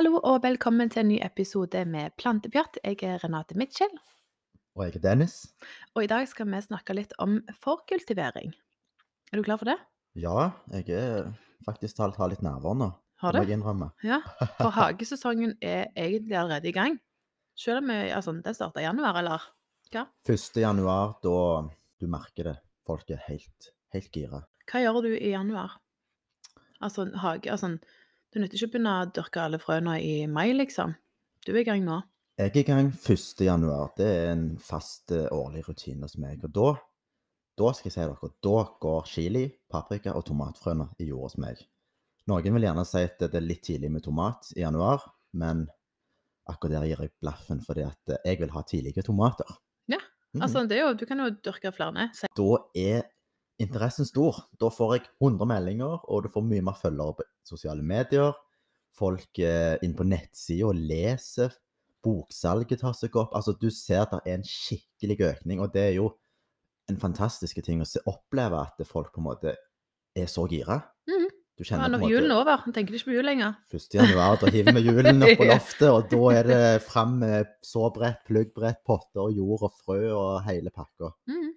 Hallo og velkommen til en ny episode med Plantepjatt. Jeg er Renate Mitchell, Og jeg er Dennis. og i dag skal vi snakke litt om forkultivering. Er du klar for det? Ja, jeg er faktisk talt har litt nerver nå, Har må du? jeg innrømme. Ja. For hagesesongen er egentlig allerede i gang. Selv om vi, altså, den starter i januar, eller? 1. januar, da du merker det. Folk er helt, helt gira. Hva gjør du i januar? Altså, hage, altså, du nytter ikke å begynne å dyrke alle frøene i mai, liksom. Du er i gang nå. Jeg er i gang 1. januar. Det er en fast eh, årlig rutine hos meg. Og da, da skal jeg si dere, da går chili, paprika og tomatfrøene i jord hos meg. Noen vil gjerne si at det er litt tidlig med tomat i januar, men akkurat der gir jeg blaffen fordi at eh, jeg vil ha tidlige tomater. Ja, Mhm. Altså, det er jo, du kan jo dyrke flere. Da er interessen stor. Da får jeg 100 meldinger, og du får mye mer følgere på sosiale medier. Folk eh, inne på nettsida leser. Boksalget tar seg opp. Altså, du ser at det er en skikkelig økning, og det er jo en fantastisk ting å se, oppleve at folk på en måte er så gira. Mhm. Du Ja, kjenner nå på en julen er over. tenker tenker ikke på jul lenger. 1. januar, da hiver vi julen opp på loftet, og da er det fram med såbrett, pluggbrett, potter, jord og frø og hele pakka. Mm.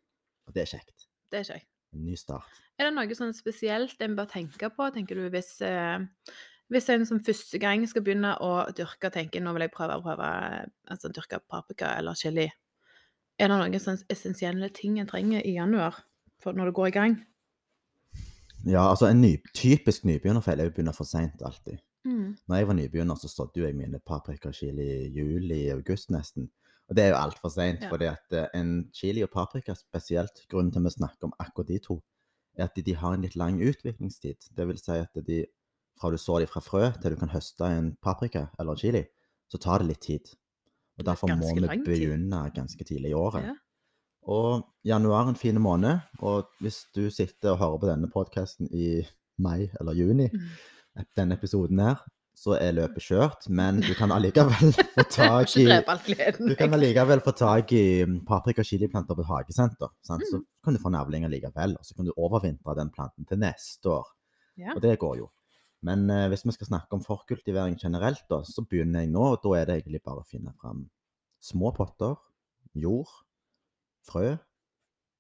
Og det er kjekt. Det er jeg. En ny start. Er det noe sånn spesielt en bør tenke på, tenker du, hvis, eh, hvis en som første gang skal begynne å dyrke, tenker nå vil jeg prøve prøve, altså dyrke paprika eller chili. Er det noen sånn essensielle ting en trenger i januar når det går i gang? Ja, altså en ny, typisk nybegynnerfeil er å begynne for seint alltid. Mm. Når jeg var nybegynner, så sådde jo jeg mine paprika og chili i juli-august nesten. Og det er jo altfor seint, Ja. fordi at eh, en chili og paprika spesielt, grunnen til at vi snakker om akkurat de to, er at de, de har en litt lang utviklingstid. Det vil si at de, fra du så de fra frø til du kan høste en paprika eller chili, så tar det litt tid. Og er derfor må vi begynne ganske tidlig i året. Ja. Og januar er en fin måned, og hvis du sitter og hører på denne podkasten i mai eller juni, Mm. denne episoden her, så er løpet kjørt, men du kan allikevel få tak i du kan allikevel få tak i mm, paprika- og chiliplanter på et hagesenter. Sant? Så Mm. kan du få navling likevel, og så kan du overvintre den planten til neste år. Ja. Og det går jo. Men eh, hvis vi skal snakke om forkultivering generelt, da, så begynner jeg nå, og da er det egentlig bare å finne fram små potter, jord, frø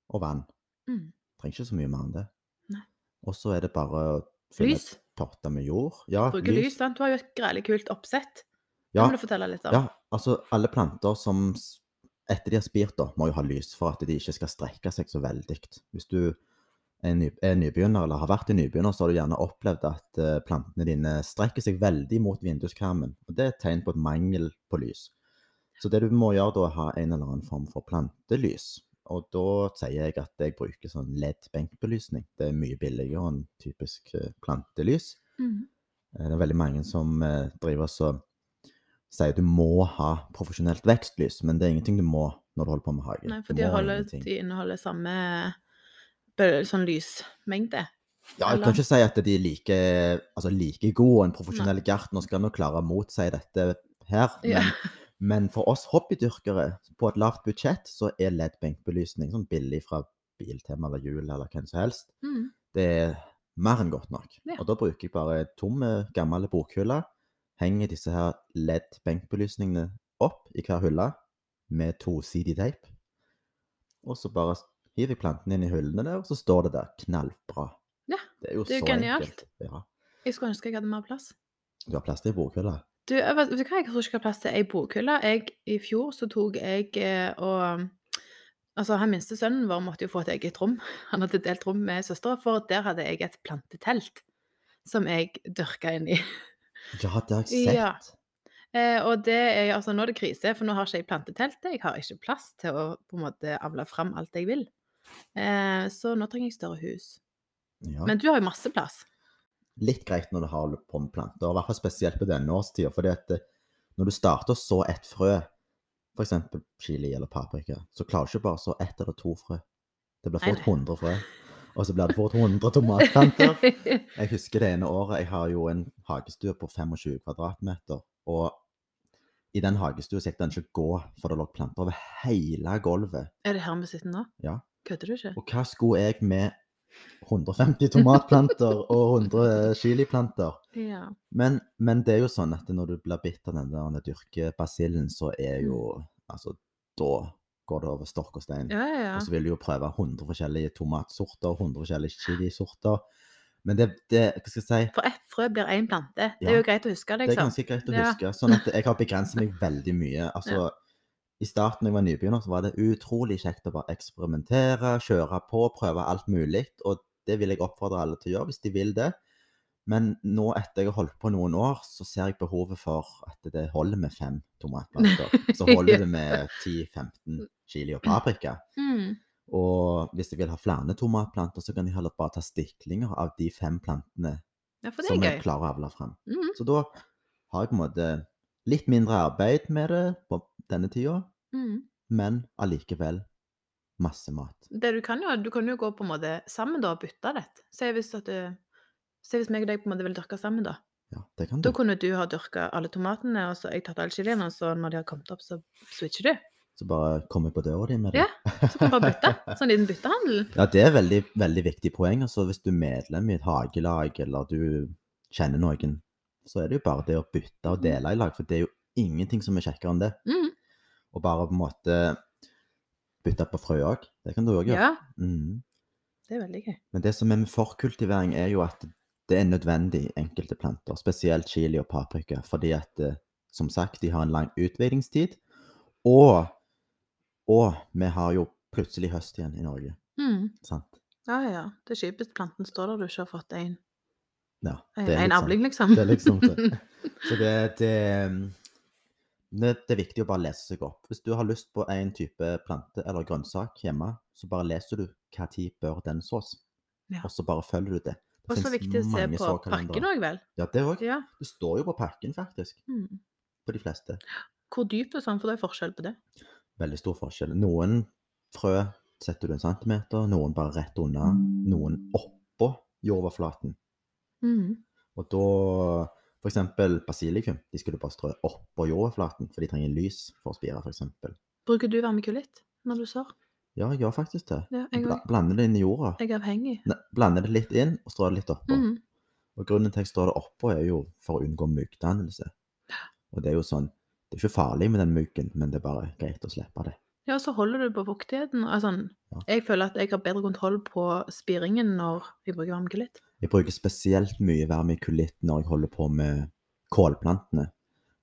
og vann. Mm. Trenger ikke så mye mer enn det. Og så er det bare å finne Lys. Potter med jord. Ja, Bruker lys, sant? Du har jo et grælig kult oppsett. Det Ja, må du fortelle litt om. ja, altså alle planter som s- etter de har spirt, da, må jo ha lys for at de ikke skal strekke seg så veldig. Hvis du er, ny, er nybegynner eller har vært en nybegynner, så har du gjerne opplevd at eh, plantene dine strekker seg veldig mot vinduskarmen. Og det er et tegn på et mangel på lys. Så det du må gjøre da, er å ha en eller annen form for plantelys. Og da sier jeg at jeg bruker sånn LED-benkbelysning. Det er mye billigere enn typisk eh, plantelys. Mm. Eh, Det er veldig mange som eh, driver så sier du må ha profesjonelt vekstlys, men det er ingenting du må når du holder på med hage. Nei, for de, holder, de inneholder samme sånn lysmengde. Ja, jeg eller- kan ikke si at de er like, altså like gode. En profesjonell gartner skal nok klare å motsi dette her. Men, Ja. Men for oss hobbydyrkere på et lavt budsjett, så er LED-benkbelysning sånn billig fra Biltema eller Hjul eller hvem som helst. Mm. Det er mer enn godt nok. Ja. Og da bruker jeg bare tomme, gamle bokhyller. Henger disse her LED-benkbelysningene opp i hver hylle med tosidig teip. Og så bare hiver jeg plantene inn i hyllene der, og så står det der knallbra. Ja, Det er jo det er så genialt. enkelt. Ja. Jeg skulle ønske jeg hadde mer plass. Du har plass til ei bokhylle? Du, jeg vet, vet du hva, jeg tror ikke jeg har plass til ei bokhylle. Jeg, I fjor så tok jeg eh, og Altså, han minste sønnen vår måtte jo få et eget rom. Han hadde delt rom med søstera, for der hadde jeg et plantetelt som jeg dyrka inn i. Ja, det har jeg sett. Ja. Eh, og det er altså, nå er det krise, for nå har ikke jeg plantetelt. Jeg har ikke plass til å på en måte avle fram alt jeg vil. Eh, så nå trenger jeg større hus. Ja. Men du har jo masse plass. Litt greit når du har på med planter, i hvert fall spesielt på denne årstida. fordi at eh, når du starter å så ett frø, f.eks. chili eller paprika, så klarer du ikke bare å så ett eller to frø. Det blir fort 100 frø. Og så blir det fort 100 tomatplanter. Jeg husker det ene året jeg har jo en hagestue på 25 kvadratmeter. Og i den hagestua gikk den ikke gå, for det lå planter over hele gulvet. er det her vi sitter nå? Ja. Kødder du ikke? Og hva skulle jeg med 150 tomatplanter og 100 chiliplanter. Ja. Men, men det er jo sånn at når du blir bitt av den der dyrkebasillen, så er jo Altså, da går det over stokk og stein. Ja, ja. Og så vil du jo prøve 100 forskjellige tomatsorter, 100 forskjellige chilisorter. Men det, det Hva skal jeg si? For ett frø blir én plante. Det er jo greit å huske, Det er liksom. ganske greit å huske. Sånn at jeg har begrenset meg veldig mye. Altså, I starten da jeg var nybegynner, så var det utrolig kjekt å bare eksperimentere, kjøre på, prøve alt mulig. Og det vil jeg oppfordre alle til å gjøre, hvis de vil det. Men nå etter jeg har holdt på noen år, så ser jeg behovet for at det holder med fem tomatplanter. Så holder det med 10-15 chili og paprika. Mm. Og hvis jeg vil ha flere tomatplanter, så kan jeg heller bare ta stiklinger av de fem plantene Ja, som jeg klarer å avle frem. Mhm. Så da har jeg på en måte litt mindre arbeid med det på denne tida, Mm. men allikevel masse mat. Det du kan jo, du kan jo gå på en måte sammen da og bytte det. Se hvis, at du, se hvis meg og deg på en måte vil dyrke sammen, da. Ja, det kan du. Da kunne du ha dyrka alle tomatene, og så jeg tatt all chilien, og så når de har kommet opp, så switcher du. Så bare kommer jeg på døra di med det. Ja, Så kan du bare bytte. Sånn liten byttehandel. Ja, det er veldig, veldig viktig poeng. Altså, hvis du er medlem i et hagelag, eller du kjenner noen, så er det jo bare det å bytte og dele i lag. For det er jo ingenting som er kjekkere enn det. Mm. Og bare på en måte bytte på frø òg. Det kan du òg gjøre. Ja, Mm. det er veldig gøy. Men det som er med forkultivering, er jo at det er nødvendig i enkelte planter, spesielt chili og paprika, fordi at eh, som sagt, de har en lang utviklingstid. Og, og vi har jo plutselig høst igjen i Norge. Mm. sant? Ja, ja. Det er kjipest planten står der du ikke har fått en, Ja, en, en litt sånn- avling, liksom. Det er liksom det. Så det, det, det, det er viktig å bare lese seg opp. Hvis du har lyst på en type plante eller grønnsak hjemme, så bare leser du hva tid bør den sås. Ja. Og så bare følger du det. Det Og så viktig å se på pakken òg, vel. Ja, det òg. Ja. Det står jo på pakken, faktisk. Mm. På de fleste. Hvor dyp og sånn, for det er forskjell på det. Veldig stor forskjell. Noen frø setter du en centimeter, noen bare rett unna, noen oppå jordoverflaten. Mm. Og da Eksempel basilikum. De skulle bare strø oppå jordoverflaten, for de trenger lys for å spire, f.eks. Bruker du vermikulitt når du sår? Ja, jeg gjør faktisk det. Ja, jeg Bla, blander det inn i jorda. Jeg er avhengig. Ne, blander det litt inn og strør det litt oppå. Mm. Og grunnen til at jeg strør det oppå, er jo for å unngå myggdannelse. Og det er jo sånn Det er ikke farlig med den myggen, men det er bare greit å slippe det. Ja, og så holder du på fuktigheten. Altså, Ja. Jeg føler at jeg har bedre kontroll på spiringen når jeg bruker vermikulitt. Jeg bruker spesielt mye vermikulitt når jeg holder på med kålplantene.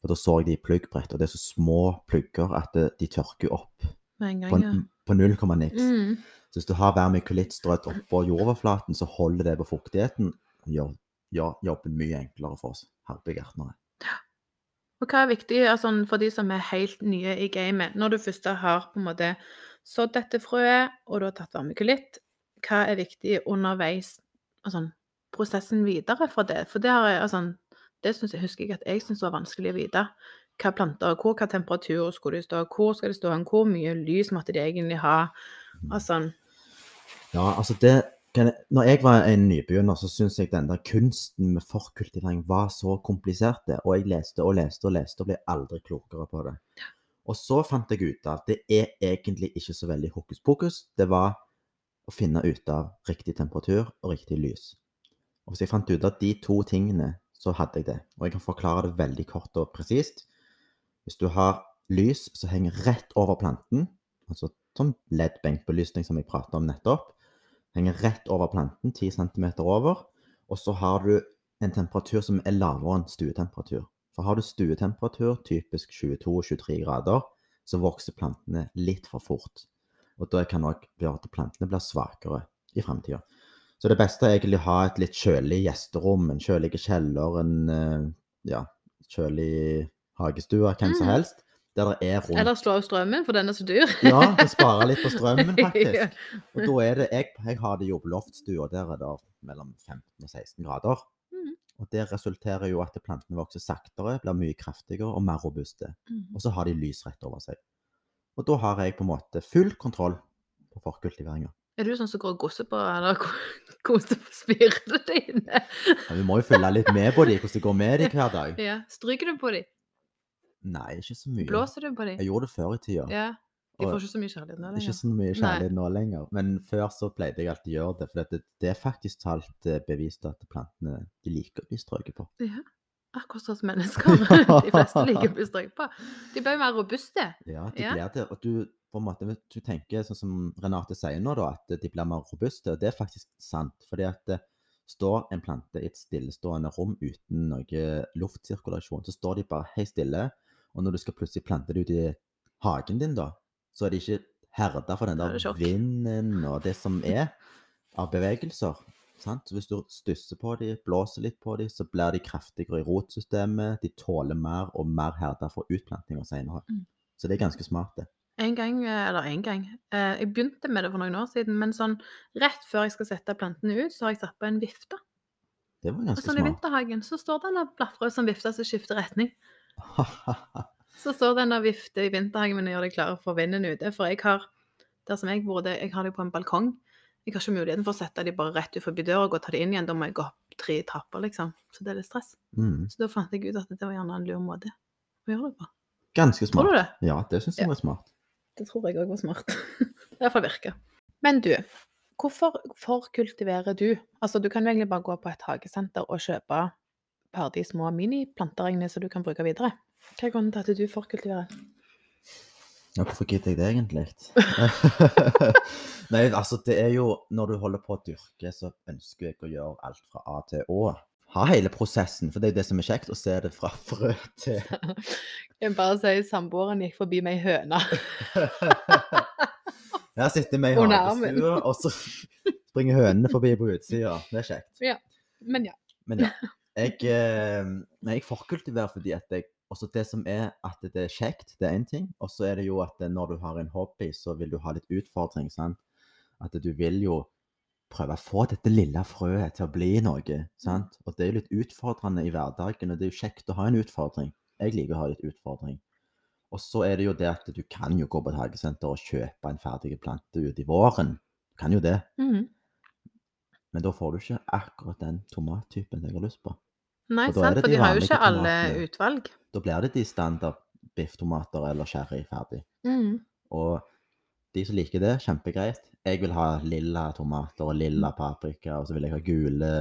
For da så jeg de i pluggbrett, og det er så små plugger at de tørker opp gang, på. Ja. på null komma niks. Mm. Så hvis du har vermikulitt strødd oppå jordoverflaten, så holder det på fuktigheten. og Gjør, gjør jobben mye enklere for oss herbegartnere. Og hva er viktig altså, for de som er helt nye i gamet? Når du først har på en måte sådd dette frøet, og du har tatt vermikulitt, hva er viktig underveis? Altså, prosessen videre for det? For det, har jeg, altså, det synes jeg, husker jeg at jeg syntes var vanskelig å vite. Hva planter, hvor, hva temperatur skulle de stå, hvor skal de stå, hvor mye lys måtte de egentlig ha? Altså, Ja, altså det jeg, Når jeg var en nybegynner, så syntes jeg den der kunsten med forkultivering var så komplisert. det, Og jeg leste og leste og leste og ble aldri klokere på det. Og så fant jeg ut av det er egentlig ikke så veldig hokus pokus. Det var å finne ut av riktig temperatur og riktig lys. Og hvis jeg fant ut av de to tingene, så hadde jeg det. Og jeg kan forklare det veldig kort og presist. Hvis du har lys som henger rett over planten, altså sånn LED-benkbelysning som jeg pratet om nettopp, henger rett over planten, 10 cm over, og så har du en temperatur som er lavere enn stuetemperatur. For har du stuetemperatur, typisk 22-23 grader, så vokser plantene litt for fort. Og da kan òg gjøre plantene blir svakere i fremtida. Så det beste er egentlig å ha et litt kjølig gjesterom, en kjølig kjeller, en eh, ja, kjølig hagestue, hvem som Mm. helst, der det er rom. eller slå av strømmen, for den er så dyr. Ja, det sparer litt på strømmen, faktisk. Og da er det Jeg, jeg har det jo på loftstua, der er det mellom 15 og 16 grader. Mhm. Og det resulterer jo at plantene vokser saktere, blir mye kraftigere og mer robuste. Mm. Og så har de lys rett over seg. Og da har jeg på en måte full kontroll på forkultiveringa. Er du sånn som går og gosser på eller ko- koser på spirene dine? Ja, vi må jo følge litt med på dem, hvordan det går med dem hver dag. Ja. Stryker du på dem? Nei, ikke så mye. Blåser du på dem? Jeg gjorde det før i tida. Ja. De får ikke så mye kjærlighet nå lenger. Ikke så mye kjærlighet nå lenger. Men før så pleide jeg alltid å gjøre det. For det, det er faktisk talt eh, bevist at plantene de liker å bli strøket på. Ja. Akkurat sånn som mennesker. De fleste liker å bli strøket på. De blir jo mer robuste. Ja, de blir det. Og du, på en måte, hvis du tenker sånn som Renate sier nå, da, at de blir mer robuste. Og det er faktisk sant. Fordi at står en plante i et stillestående rom uten noe luftsirkulasjon, så står de bare helt stille. Og når du skal plutselig plante det ut i hagen din, da, så er de ikke herda for den er der vinden og det som er av bevegelser. Sant? Så hvis du stusser på dem, blåser litt på dem, så blir de kraftigere i rotsystemet. De tåler mer og mer herda for utplantinger senere. Mm. Så det er ganske smart, det. En gang, eh, eller en gang eh, Jeg begynte med det for noen år siden, men sånn rett før jeg skal sette plantene ut, så har jeg satt på en vifte. Det var Og ganske sånn i vinterhagen så står den og blafrer som vifte som skifter retning. Så står den og vifter i vinterhagen min og gjør deg klar for vinden ute. For jeg har der som jeg bor, det, jeg har det på en balkong. Jeg har ikke muligheten for å sette de bare rett ut forbi døra og gå og ta de inn igjen. Da må jeg gå opp tre trapper, liksom. Så det er litt stress. mm. Så da fant jeg ut at det var gjerne en lur måte å gjøre det på. Ganske smart. Tror du det? Ja, det syns jeg var smart. Det tror jeg òg var smart. Det iallfall virker. Men du, hvorfor forkultiverer du? Altså, du kan egentlig bare gå på et hagesenter og kjøpe ferdig små miniplanter som du kan bruke videre. Hva er grunnen til at du forkultiverer? Ja, hvorfor gidder jeg det egentlig? Nei, altså det er jo Når du holder på å dyrke, så ønsker jeg å gjøre alt fra A til Å. Ha hele prosessen, for det er det som er kjekt, å se det fra frø til Jeg bare si samboeren gikk forbi meg høne. Her sitter vi i hagestua, og så springer hønene forbi på utsida. Det er kjekt. Men ja. Men ja. Jeg, eh, jeg forkultiverer fordi at jeg også det som er at det er kjekt, det er én ting. Og så er det jo at når du har en hobby, så vil du ha litt utfordring. sant? At du vil jo prøve å få dette lille frøet til å bli noe. sant? Og det er litt utfordrende i hverdagen, og det er jo kjekt å ha en utfordring. Jeg liker å ha litt utfordring. Og så er det jo det at du kan jo gå på et hagesenter og kjøpe en ferdig plante ut i våren. Du kan jo det. Mm. Men da får du ikke akkurat den tomattypen jeg har lyst på. Nei, sant, for de de har jo ikke alle tomatene. utvalg. Da blir det de standard bifftomater eller sherry ferdig. Mm. Og de som liker det, kjempegreit. Jeg vil ha lilla tomater og lilla paprika, og så vil jeg ha gule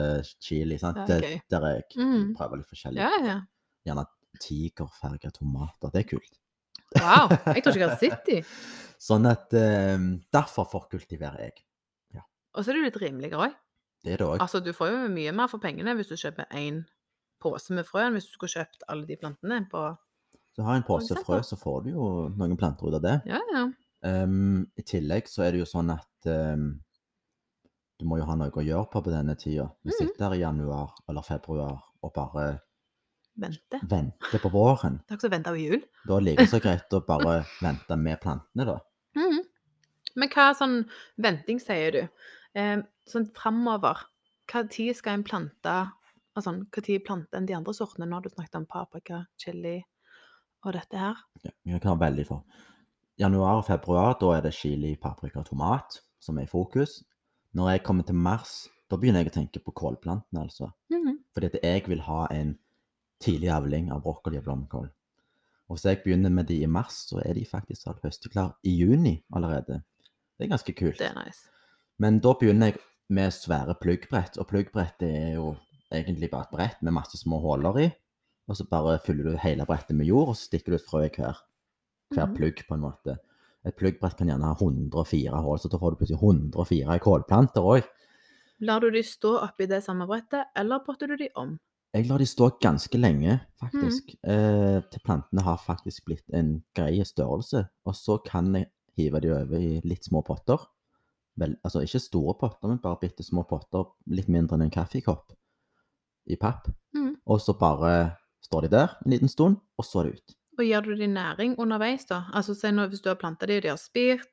chili. sant? Ja, Det, gøy. der jeg mm. prøver litt forskjellig. Ja, ja. Gjerne tigerfarga tomater. Det er kult. Wow. Jeg tror ikke jeg har sett de. Sånn at um, Derfor forkultiverer jeg. Og så er det litt rimeligere òg. Det er det òg. Altså, du får jo mye mer for pengene hvis du kjøper én pose med frø enn hvis du skulle kjøpt alle de plantene på Så har en pose frø, så får du jo noen planter ut av det. Ja, ja. Ehm, I tillegg så er det jo sånn at um, du må jo ha noe å gjøre på på denne tida. Du Mhm. sitter i januar eller februar og bare Vente. venter på våren. Det er ikke så venta på jul. Da ligger det så greit å bare vente med plantene, da. Mm. Men hva sånn venting sier du? Eh, sånn framover, hva tid skal en plante altså, Hva tid plante en de andre sortene? Nå har du snakket om paprika, chili og dette her. Ja, jeg kan veldig for. Januar og februar, da er det chili, paprika og tomat som er i fokus. Når jeg kommer til mars, da begynner jeg å tenke på kålplantene, altså. Mhm. Fordi at jeg vil ha en tidlig avling av brokkoli og blomkål. Og hvis jeg begynner med de i mars, så er de faktisk alt høsteklar i juni allerede. Det er ganske kult. Det er nice. Men da begynner jeg med svære pluggbrett, og pluggbrettet er jo egentlig bare et brett med masse små huller i. Og så bare fyller du hele brettet med jord, og så stikker du et frø i hver, hver Mhm. plugg, på en måte. Et pluggbrett kan gjerne ha 104 hull, så da får du plutselig 104 kålplanter òg. Lar du de stå oppi det samme brettet, eller potter du de om? Jeg lar de stå ganske lenge, faktisk. Mm. Eh, til plantene har faktisk blitt en grei størrelse. Og så kan jeg hive de over i litt små potter. Vel, altså ikke store potter, men bare bitte små potter, litt mindre enn en kaffekopp, i papp. Mm. Og så bare står de der en liten stund, og så er det ut. Og gir du dem næring underveis, da? Altså se nå hvis du har planta dem, og de har spirt,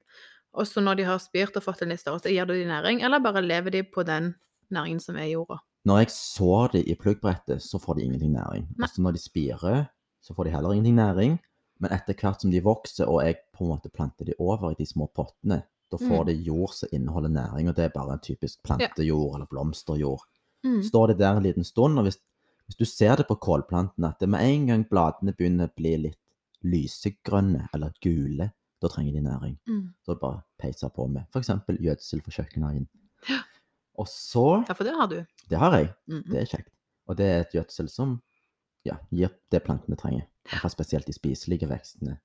og så når de har spirt og fått en litt størrelse, gir du dem næring, eller bare lever de på den næringen som er i jorda? Når jeg sår dem i pluggbrettet, så får de ingenting næring. Nei. Altså når de spirer, så får de heller ingenting næring. Men etter hvert som de vokser, og jeg på en måte planter de over i de små pottene, da får Mm. de jord som inneholder næring, og det er bare en typisk plantejord eller blomsterjord. Mm. Står det der en liten stund, og hvis, hvis du ser det på kålplantene, at det med en gang bladene begynner å bli litt lysegrønne eller gule, Da trenger de næring. Mm. Så det bare å peise på med f.eks. gjødsel for kjøkkenhagen. Og så Ja, for det har du. Det har jeg. Mm. Det er kjekt. Og det er et gjødsel som ja, gir det plantene trenger. Iallfall spesielt de spiselige vekstene.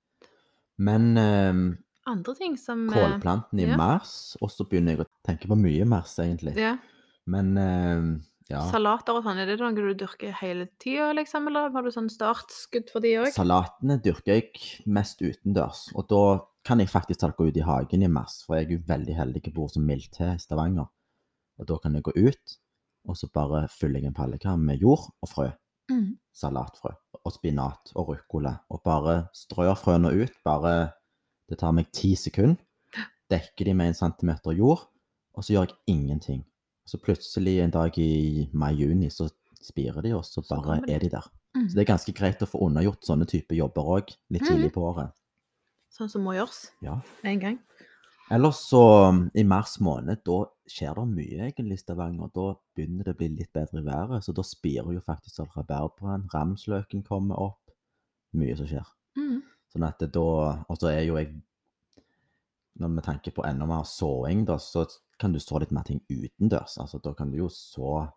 Men eh, Andre ting som eh, kålplanten i ja. mars, og så begynner jeg å tenke på mye mars, egentlig. Ja. Men eh, ja, Salater og sånn, er det noe du dyrker hele tida, liksom? Eller har du sånn startskudd for de òg? salatene dyrker jeg mest utendørs. Og da kan jeg faktisk ta dere ut i hagen i mars, for jeg er jo veldig heldig og bor så mildt til i Stavanger. Og da kan jeg gå ut, og så bare fyller jeg en pallekar med jord og frø. Mm. salatfrø og spinat og ruccola. Og bare strør frøene ut. Bare Det tar meg ti sekunder. Dekker de med en centimeter jord, og så gjør jeg ingenting. Så plutselig en dag i mai-juni så spirer de, og så bare så er de der. Mm. Så det er ganske greit å få unnagjort sånne typer jobber òg, litt tidlig på året. Sånn som må gjøres Ja. med en gang. Ellers så, i mars måned, da skjer det mye egentlig i Stavanger. Da begynner det å bli litt bedre i været, så da spirer jo faktisk all rabarbraen. Ramsløken kommer opp. Mye som skjer. Mm. Sånn at det da Og så er jo jeg Når vi tenker på enda mer såing, da, så kan du så litt mer ting utendørs. Altså, da kan du jo så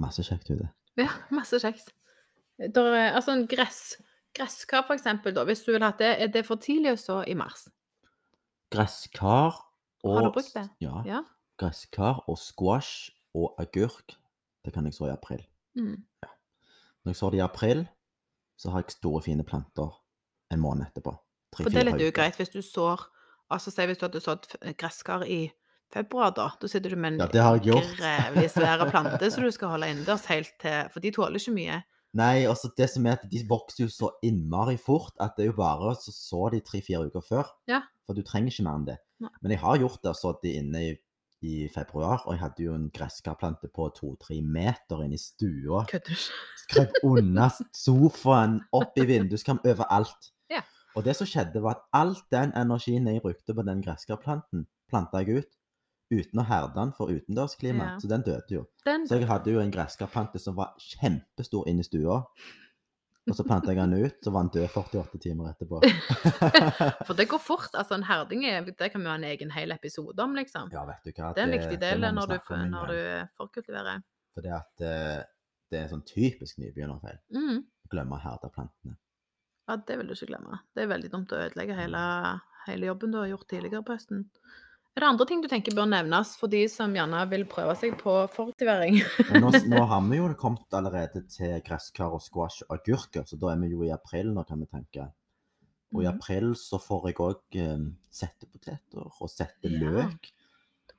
masse kjekt ute. Ja, masse kjekt. Der er, altså en gress, gresskar, for eksempel, da, hvis du vil ha det, er det for tidlig å så i mars? Gresskar og Har du brukt det? Ja. Ja. Gresskar og squash og agurk, det kan jeg så i april. Mm. Når jeg sår det i april, så har jeg store, fine planter en måned etterpå. For det er litt ugreit hvis du sår Altså si hvis du hadde sådd f- gresskar i februar, da. Da sitter du med en Ja, det har jeg gjort. grevlig svære plante som du skal holde innendørs helt til For de tåler ikke mye. Nei, altså det som er at de vokser jo så innmari fort at det er jo bare å så de tre-fire uker før. Ja. For du trenger ikke mer enn det. Nei. Men jeg har gjort det og sådd de inne i, i februar, og jeg hadde jo en gresskarplante på to-tre meter inne i stua. Kødder? Skrev unna sofaen, opp i vinduskarmen, overalt. Og det som skjedde, var at all den energien jeg brukte på den gresskarplanten, planta jeg ut uten å herde den for utendørsklima. Ja. Så den døde jo. Den Så jeg hadde jo en gresskarplante som var kjempestor inne i stua. Og så planta jeg den ut, så var den død 48 timer etterpå. For det går fort. Altså, en herding er, det kan vi ha en egen hel episode om, liksom. ja, vet du hva. Det er en viktig del når, du, når du forkultiverer. For det at eh, det er en sånn typisk nybegynnerfeil. Mm. Glemme å herde plantene. Ja, det vil du ikke glemme. Det er veldig dumt å ødelegge hele, hele jobben du har gjort tidligere på høsten. Er det andre ting du tenker bør nevnes for de som gjerne vil prøve seg på fortivering? Nå, nå har vi jo kommet allerede til gresskar og squash og agurker, så da er vi jo i april nå, kan vi tenke. Og i Mhm. april så får jeg òg eh, settepoteter og Ja. setteløk.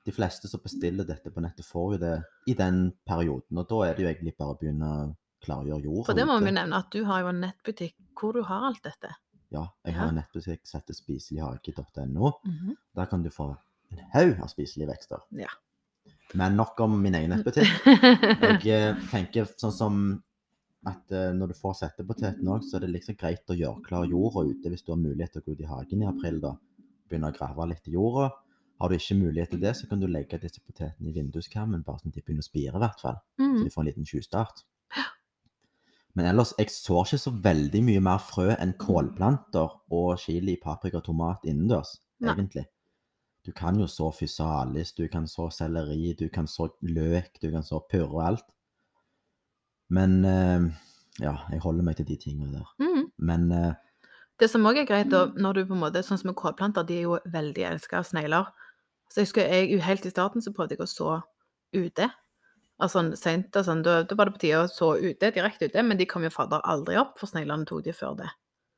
De fleste som bestiller dette på nettet, får jo det i den perioden. Og da er det jo egentlig bare å begynne å klargjøre jorda For det må vi nevne at du har jo en nettbutikk hvor du har alt dette. Ja, jeg har en nettbutikk som heter spiselighareke.no. Mm -hmm. Der kan du få en haug av spiselige vekster. Ja. Men nok om min egen nettbutikk. Jeg eh, tenker sånn som at eh, når du får settepoteten òg, så er det liksom greit å gjøre klar jorda ute hvis du har mulighet til å gå ut i hagen i april. da. Begynne å grave litt i jorda. Har du ikke mulighet til det, så kan du legge disse potetene i vinduskarmen, bare sånn at de begynner å spire, i hvert fall. Så Mhm. de får en liten tjuvstart. Men ellers, jeg sår ikke så veldig mye mer frø enn kålplanter og chili, paprika og tomat innendørs, Nei. egentlig. Du kan jo så fysalis, du kan så selleri, du kan så løk, du kan så purre og alt. Men eh, ja, jeg holder meg til de tingene der. Mm. Men eh, Det som òg er greit, da, når du på en måte, sånn som med kålplanter, de er jo veldig elska av snegler. Så jeg husker jeg, helt i starten så prøvde jeg å så ute. Altså sent, sånn, da, da var det på tide å så ute, direkte ute, men de kom jo fader aldri opp, for sneglene tok de før det.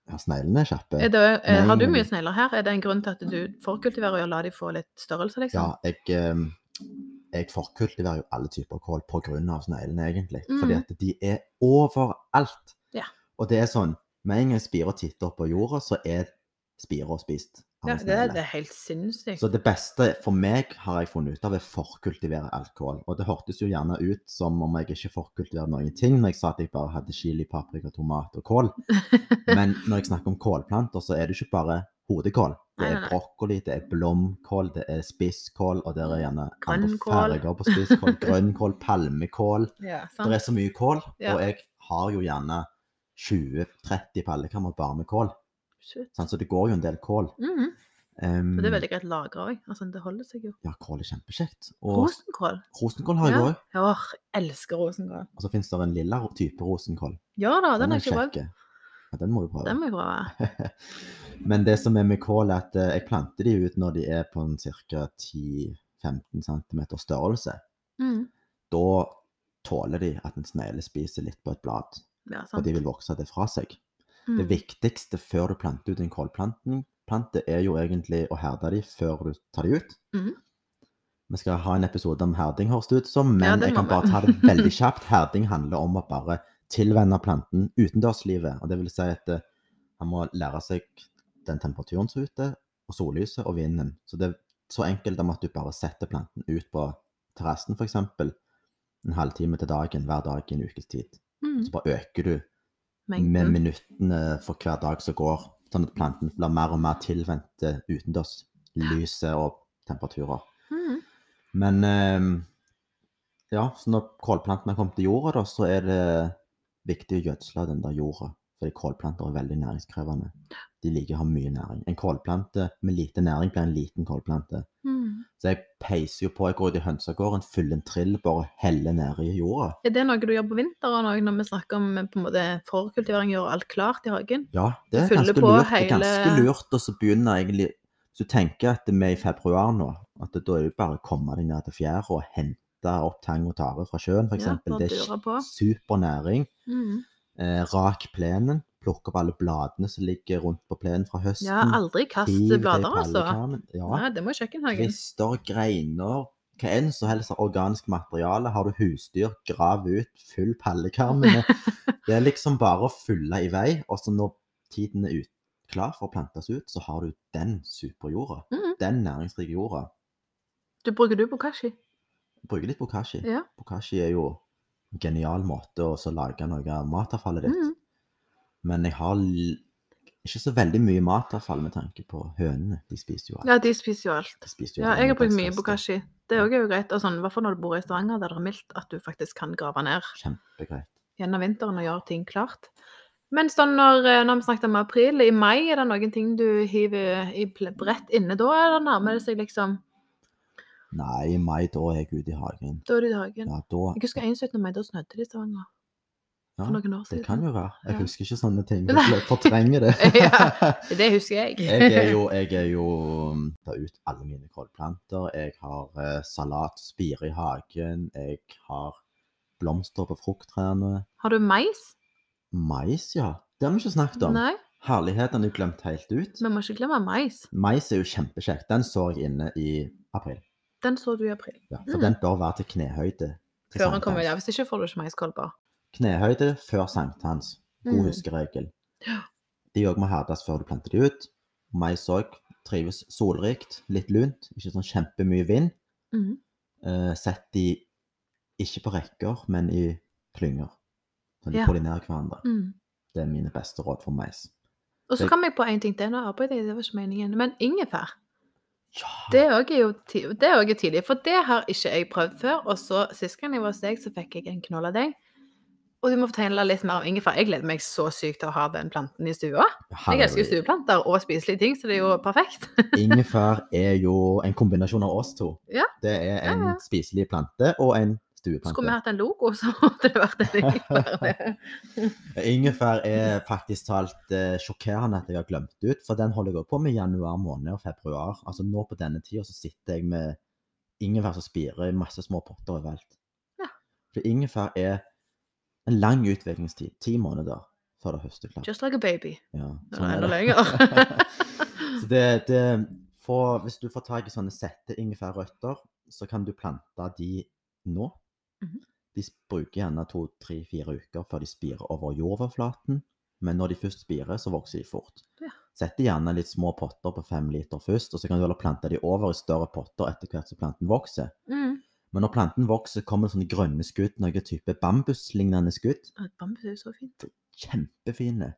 ja, sneglene er kjappe. Er det er, har du mye snegler her? Er det en grunn til at du forkultiverer og lar de få litt størrelse, liksom? Ja, jeg, eh, jeg forkultiverer jo alle typer kål av sneglene, egentlig. Mm. Fordi at de er overalt. Ja. Og det er sånn, med en gang spira titter opp på jorda, så er spira spist Ja, det, er- det er helt sinnssykt. Så det beste for meg har jeg funnet ut av, er forkultivere alkohol. Og det hørtes jo gjerne ut som om jeg ikke forkultiverer noen ting når jeg sa at jeg bare hadde chili, paprika, tomat og kål. Men når jeg snakker om kålplanter, så er det ikke bare hodekål. Det er brokkoli, det er blomkål, det er spisskål, og der er gjerne andre farger på spisskål. Grønnkål, palmekål. Ja, Det er så mye kål, og jeg har jo gjerne 20-30 pallekammer bare med kål. Sant? Så det går jo en del kål. Mhm. Um, Og det er veldig greit lagra òg. Altså, det holder seg jo. Ja, kål er kjempekjekt. Og Rosenkål. rosenkål har jeg Ja. ja, Åh, elsker rosenkål. Og så finnes det en lilla type rosenkål. Ja da, den er jeg ikke prøvd. Ja, den må du prøve. Den må jeg prøve. Men det som er med kål, er at eh, jeg planter de ut når de er på en ca. 10-15 cm størrelse. Mm. Da tåler de at en snegle spiser litt på et blad, Ja, for de vil vokse det fra seg. Mm. Det viktigste før du planter ut en kålplante, er jo egentlig å herde de før du tar de ut. Mm. Vi skal ha en episode om herding, høres det ut som, men Ja, jeg kan bare ta det veldig kjapt. Herding handler om å bare tilvenne planten utendørslivet. Og det vil si at eh, han må lære seg den temperaturen som er ute, og sollyset og vinden. Så det er så enkelt om at du bare setter planten ut på terrassen f.eks. en halvtime til dagen hver dag i en ukes tid. Mm. Så bare øker du med Mengden. minuttene for hver dag som går, sånn at planten blir mer og mer tilvendt utendørs lyset og temperaturer. Mm. Men eh, ja, så når kålplantene har kommet til jorda, da, så er det viktig å gjødsle den der jorda. Fordi kålplanter er veldig næringskrevende. De liker å ha mye næring. En kålplante med lite næring blir en liten kålplante. Mm. Så jeg peiser jo på, jeg går ut i hønsegården, fyller en trill, bare heller i jorda. Er det noe du gjør på vinteren òg, når vi snakker om på en måte forkultivering, gjør alt klart i hagen? Ja, det er ganske lurt. lurt. Det er ganske lurt, og så begynner egentlig Hvis du tenker at vi er i februar nå, at da er det bare å komme deg ned til fjæra og hente opp tang og tare fra sjøen, f.eks. Ja, det er super næring. Mm. Eh, rak plenen. Plukke opp alle bladene som ligger rundt på plenen fra høsten. Ja, aldri kast blader, altså. Ja. Ja. Det må kjøkkenhagen. Kvister, greiner, hva enn som helst av organisk materiale. Har du husdyr, grav ut, fyll pallekarmene. det er liksom bare å fylle i vei, og så når tiden er ut, klar for å plantes ut, så har du den superjorda. Mhm. Den næringsrike jorda. Du bruker du bokashi? Bruker litt bokashi. Ja. Bokashi er jo genial måte å lage noe av matavfallet ditt. Mm. Men jeg har ikke så veldig mye matavfall med tanke på hønene. De spiser jo alt. Ja, de spiser jo alt. Spiser jo Ja, jeg har brukt mye bokashi. Det er jo greit. Og sånn, hvert fall når du bor i Stavanger, der det er mildt, at du faktisk kan grave ned Kjempegreit. gjennom vinteren og gjøre ting klart. Men sånn når, eh, når vi snakket om april, i mai, er det noen ting du hiver i brett inne da, eller nærmer det seg liksom Nei, i mai da er jeg ute i hagen. Da er du i hagen. Ja, da Jeg husker 17. mai, da snødde det i Stavanger. ja, For noen år siden. Det kan jo være. Jeg husker ikke sånne ting. Jeg fortrenger det. Ja. Det husker jeg. jeg er jo, jeg er jo um, tar ut alle mine kålplanter. Jeg har eh, salat, spire i hagen. Jeg har blomster på frukttrærne. Har du mais? Mais, ja. Det har vi ikke snakket om. Nei, Herligheten er glemt helt ut. vi må ikke glemme mais. Mais er jo kjempekjekt. Den så jeg inne i april. Den så du i april. Ja, for Mm. den bør være til knehøyde. til Før han kommer, ja. Hvis ikke får du ikke maiskolber. Knehøyde før sankthans. God Mm. huskeregel. Ja. De òg må herdes før du planter de ut. Mais òg trives solrikt, litt lunt, ikke sånn kjempemye vind. Mm. Eh, sett de ikke på rekker, men i klynger. Så de Ja. pollinerer hverandre. Mm. Det er mine beste råd for mais. Og så kom jeg på en ting til. Nå arbeider jeg, det var ikke meningen. Men ingefær. Ja, Det òg er jo det er tidlig, for det har ikke jeg prøvd før. Og så sist gang jeg var hos deg, så fikk jeg en knoll av deg. Og du må fortelle litt mer om ingefær. Jeg gleder meg så sykt til å ha den planten i stua. Jeg elsker stueplanter og spiselige ting, så det er jo perfekt. Ingefær er jo en kombinasjon av oss to. Ja. Det er en Ja, ja. spiselig plante og en stueplante. Skulle vi hatt en logo, så hadde det vært en ingefær. Ingefær er faktisk talt eh, sjokkerende at jeg har glemt ut, for den holder jeg også på med i januar måned og februar. Altså nå på denne tida så sitter jeg med ingefær som spirer i masse små potter overalt. Ja. For ingefær er en lang utviklingstid, ti måneder før det høster klart. Just like a baby. Ja, er enda lenger. så det, det for hvis du får tak i sånne sette ingefærrøtter, så kan du plante de nå. Mhm. De bruker gjerne to, tre, fire uker før de spirer over jordoverflaten. Men når de først spirer, så vokser de fort. Ja. Sett gjerne litt små potter på fem liter først, og så kan du heller plante de over i større potter etter hvert som planten vokser. Mm. Men når planten vokser, kommer det sånne grønne skudd, noen type bambuslignende skudd. Ja, Bambus er jo så fint. Kjempefine.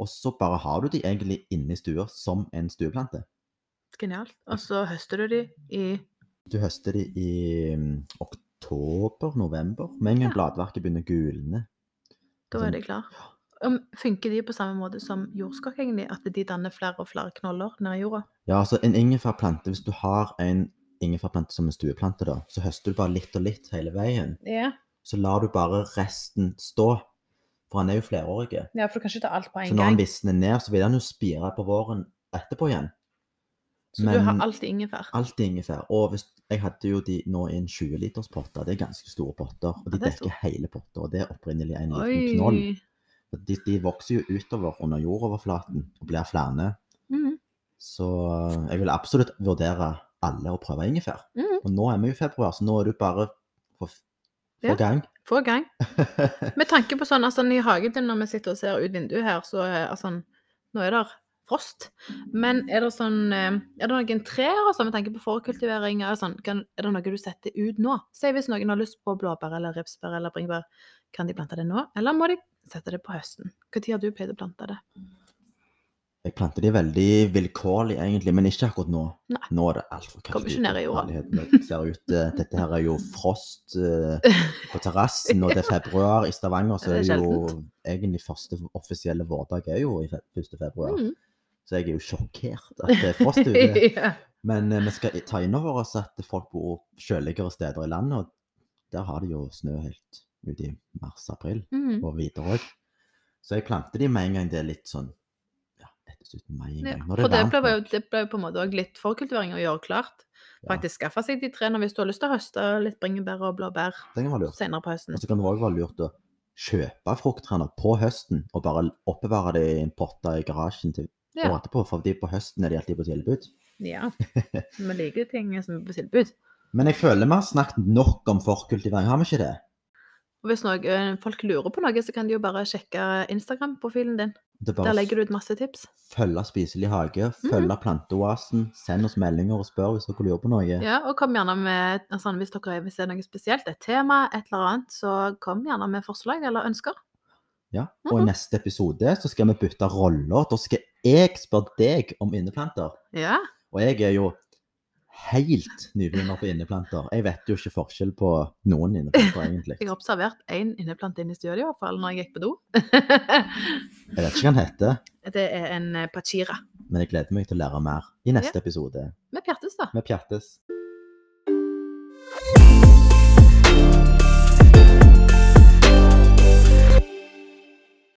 Og så bare har du de egentlig inne i stua som en stueplante. Genialt. Og så høster du de i Du høster de i mm, oktober, november. Med en gang Ja. bladverket begynner å gulne. Da Sånn. er de klar. Om, funker de på samme måte som jordskokk, egentlig? At de danner flere og flere knoller nedi jorda? Ja, altså en ingefærplante, hvis du har en ingefærplante som en stueplante, da, så høster du bare litt og litt hele veien. Ja. Så lar du bare resten stå, for han er jo flerårig. ja, for du kan ikke ta alt på Så en når han visner ned, så vil han jo spire på våren etterpå igjen. Så du har alltid ingefær. Alltid ingefær. Og hvis, jeg hadde jo de nå i en 20 liters potter. Det er ganske store potter. Og de Ja, dekker stor. hele potta. Og det er opprinnelig en liten knoll. De, de vokser jo utover under jordoverflaten og blir flere. Mm. Så eh, jeg vil absolutt vurdere alle å prøve ingefær. Mm. Og nå er vi i februar, så nå er du bare på Ja. gang. Få gang. Med tanke på sånn, altså i hagen din når vi sitter og ser ut vinduet her, så er altså, nå er det frost. Men er det sånn, eh, er det noen trær sånn med tanke på forkultivering? Er det, sånn, kan, er det noe du setter ut nå? Si hvis noen har lyst på blåbær eller ripsbær eller bringebær, kan de plante det nå? Eller må de sette det på høsten? Når har du pleid å plante det? Jeg planter de veldig vilkårlig, egentlig, men ikke akkurat nå. Nei. Nå er det altfor kaldt. Det ser ut, eh, dette her er jo frost uh, på terrassen, og det er februar i Stavanger, så Det er er jo egentlig første offisielle vårdag er jo i fe- 1. februar. Mm. Så jeg er jo sjokkert at det er frost ute. ja. Men eh, vi skal ta inn over oss at folk bor kjøligere steder i landet, og der har de jo snø helt ut i mars-april, Mm. og videre òg. Så jeg planter de med en gang det er litt sånn ja, etter 17. mai en gang. Når for det varmt ble, jo, det ble jo på en måte òg litt forkultivering å gjøre klart. Faktisk skaffe seg de trærne hvis du har lyst til å høste litt bringebær og blåbær Det senere på høsten. Og så kan det òg være lurt å kjøpe frukttrærne på høsten, og bare oppbevare det i en potte i garasjen til Ja. året etterpå, for på høsten er de alltid på tilbud. ja. Vi liker ting som er på tilbud. Men jeg føler vi har snakket nok om forkultivering, har vi ikke det? Og hvis noe, folk lurer på noe, så kan de jo bare sjekke Instagram-profilen din. Er Der legger du ut masse tips. følge Spiselig hage, følge Planteoasen, send oss meldinger og spør hvis dere lurer på noe. Ja, og kom gjerne med altså, hvis dere vil er noe spesielt, et tema, et eller annet, så kom gjerne med forslag eller ønsker. Ja, Og i neste episode så skal vi bytte roller. Da skal jeg spør deg om inneplanter. Ja. Og jeg er jo helt nybegynner på inneplanter. Jeg vet jo ikke forskjell på noen inneplanter, egentlig. Jeg har observert én inneplante inne i studio, i hvert fall når jeg gikk på do. Jeg vet ikke hva den heter, det er en eh, pachira. men jeg gleder meg til å lære mer i neste episode. Med Pjertes, da. Med Pjattes.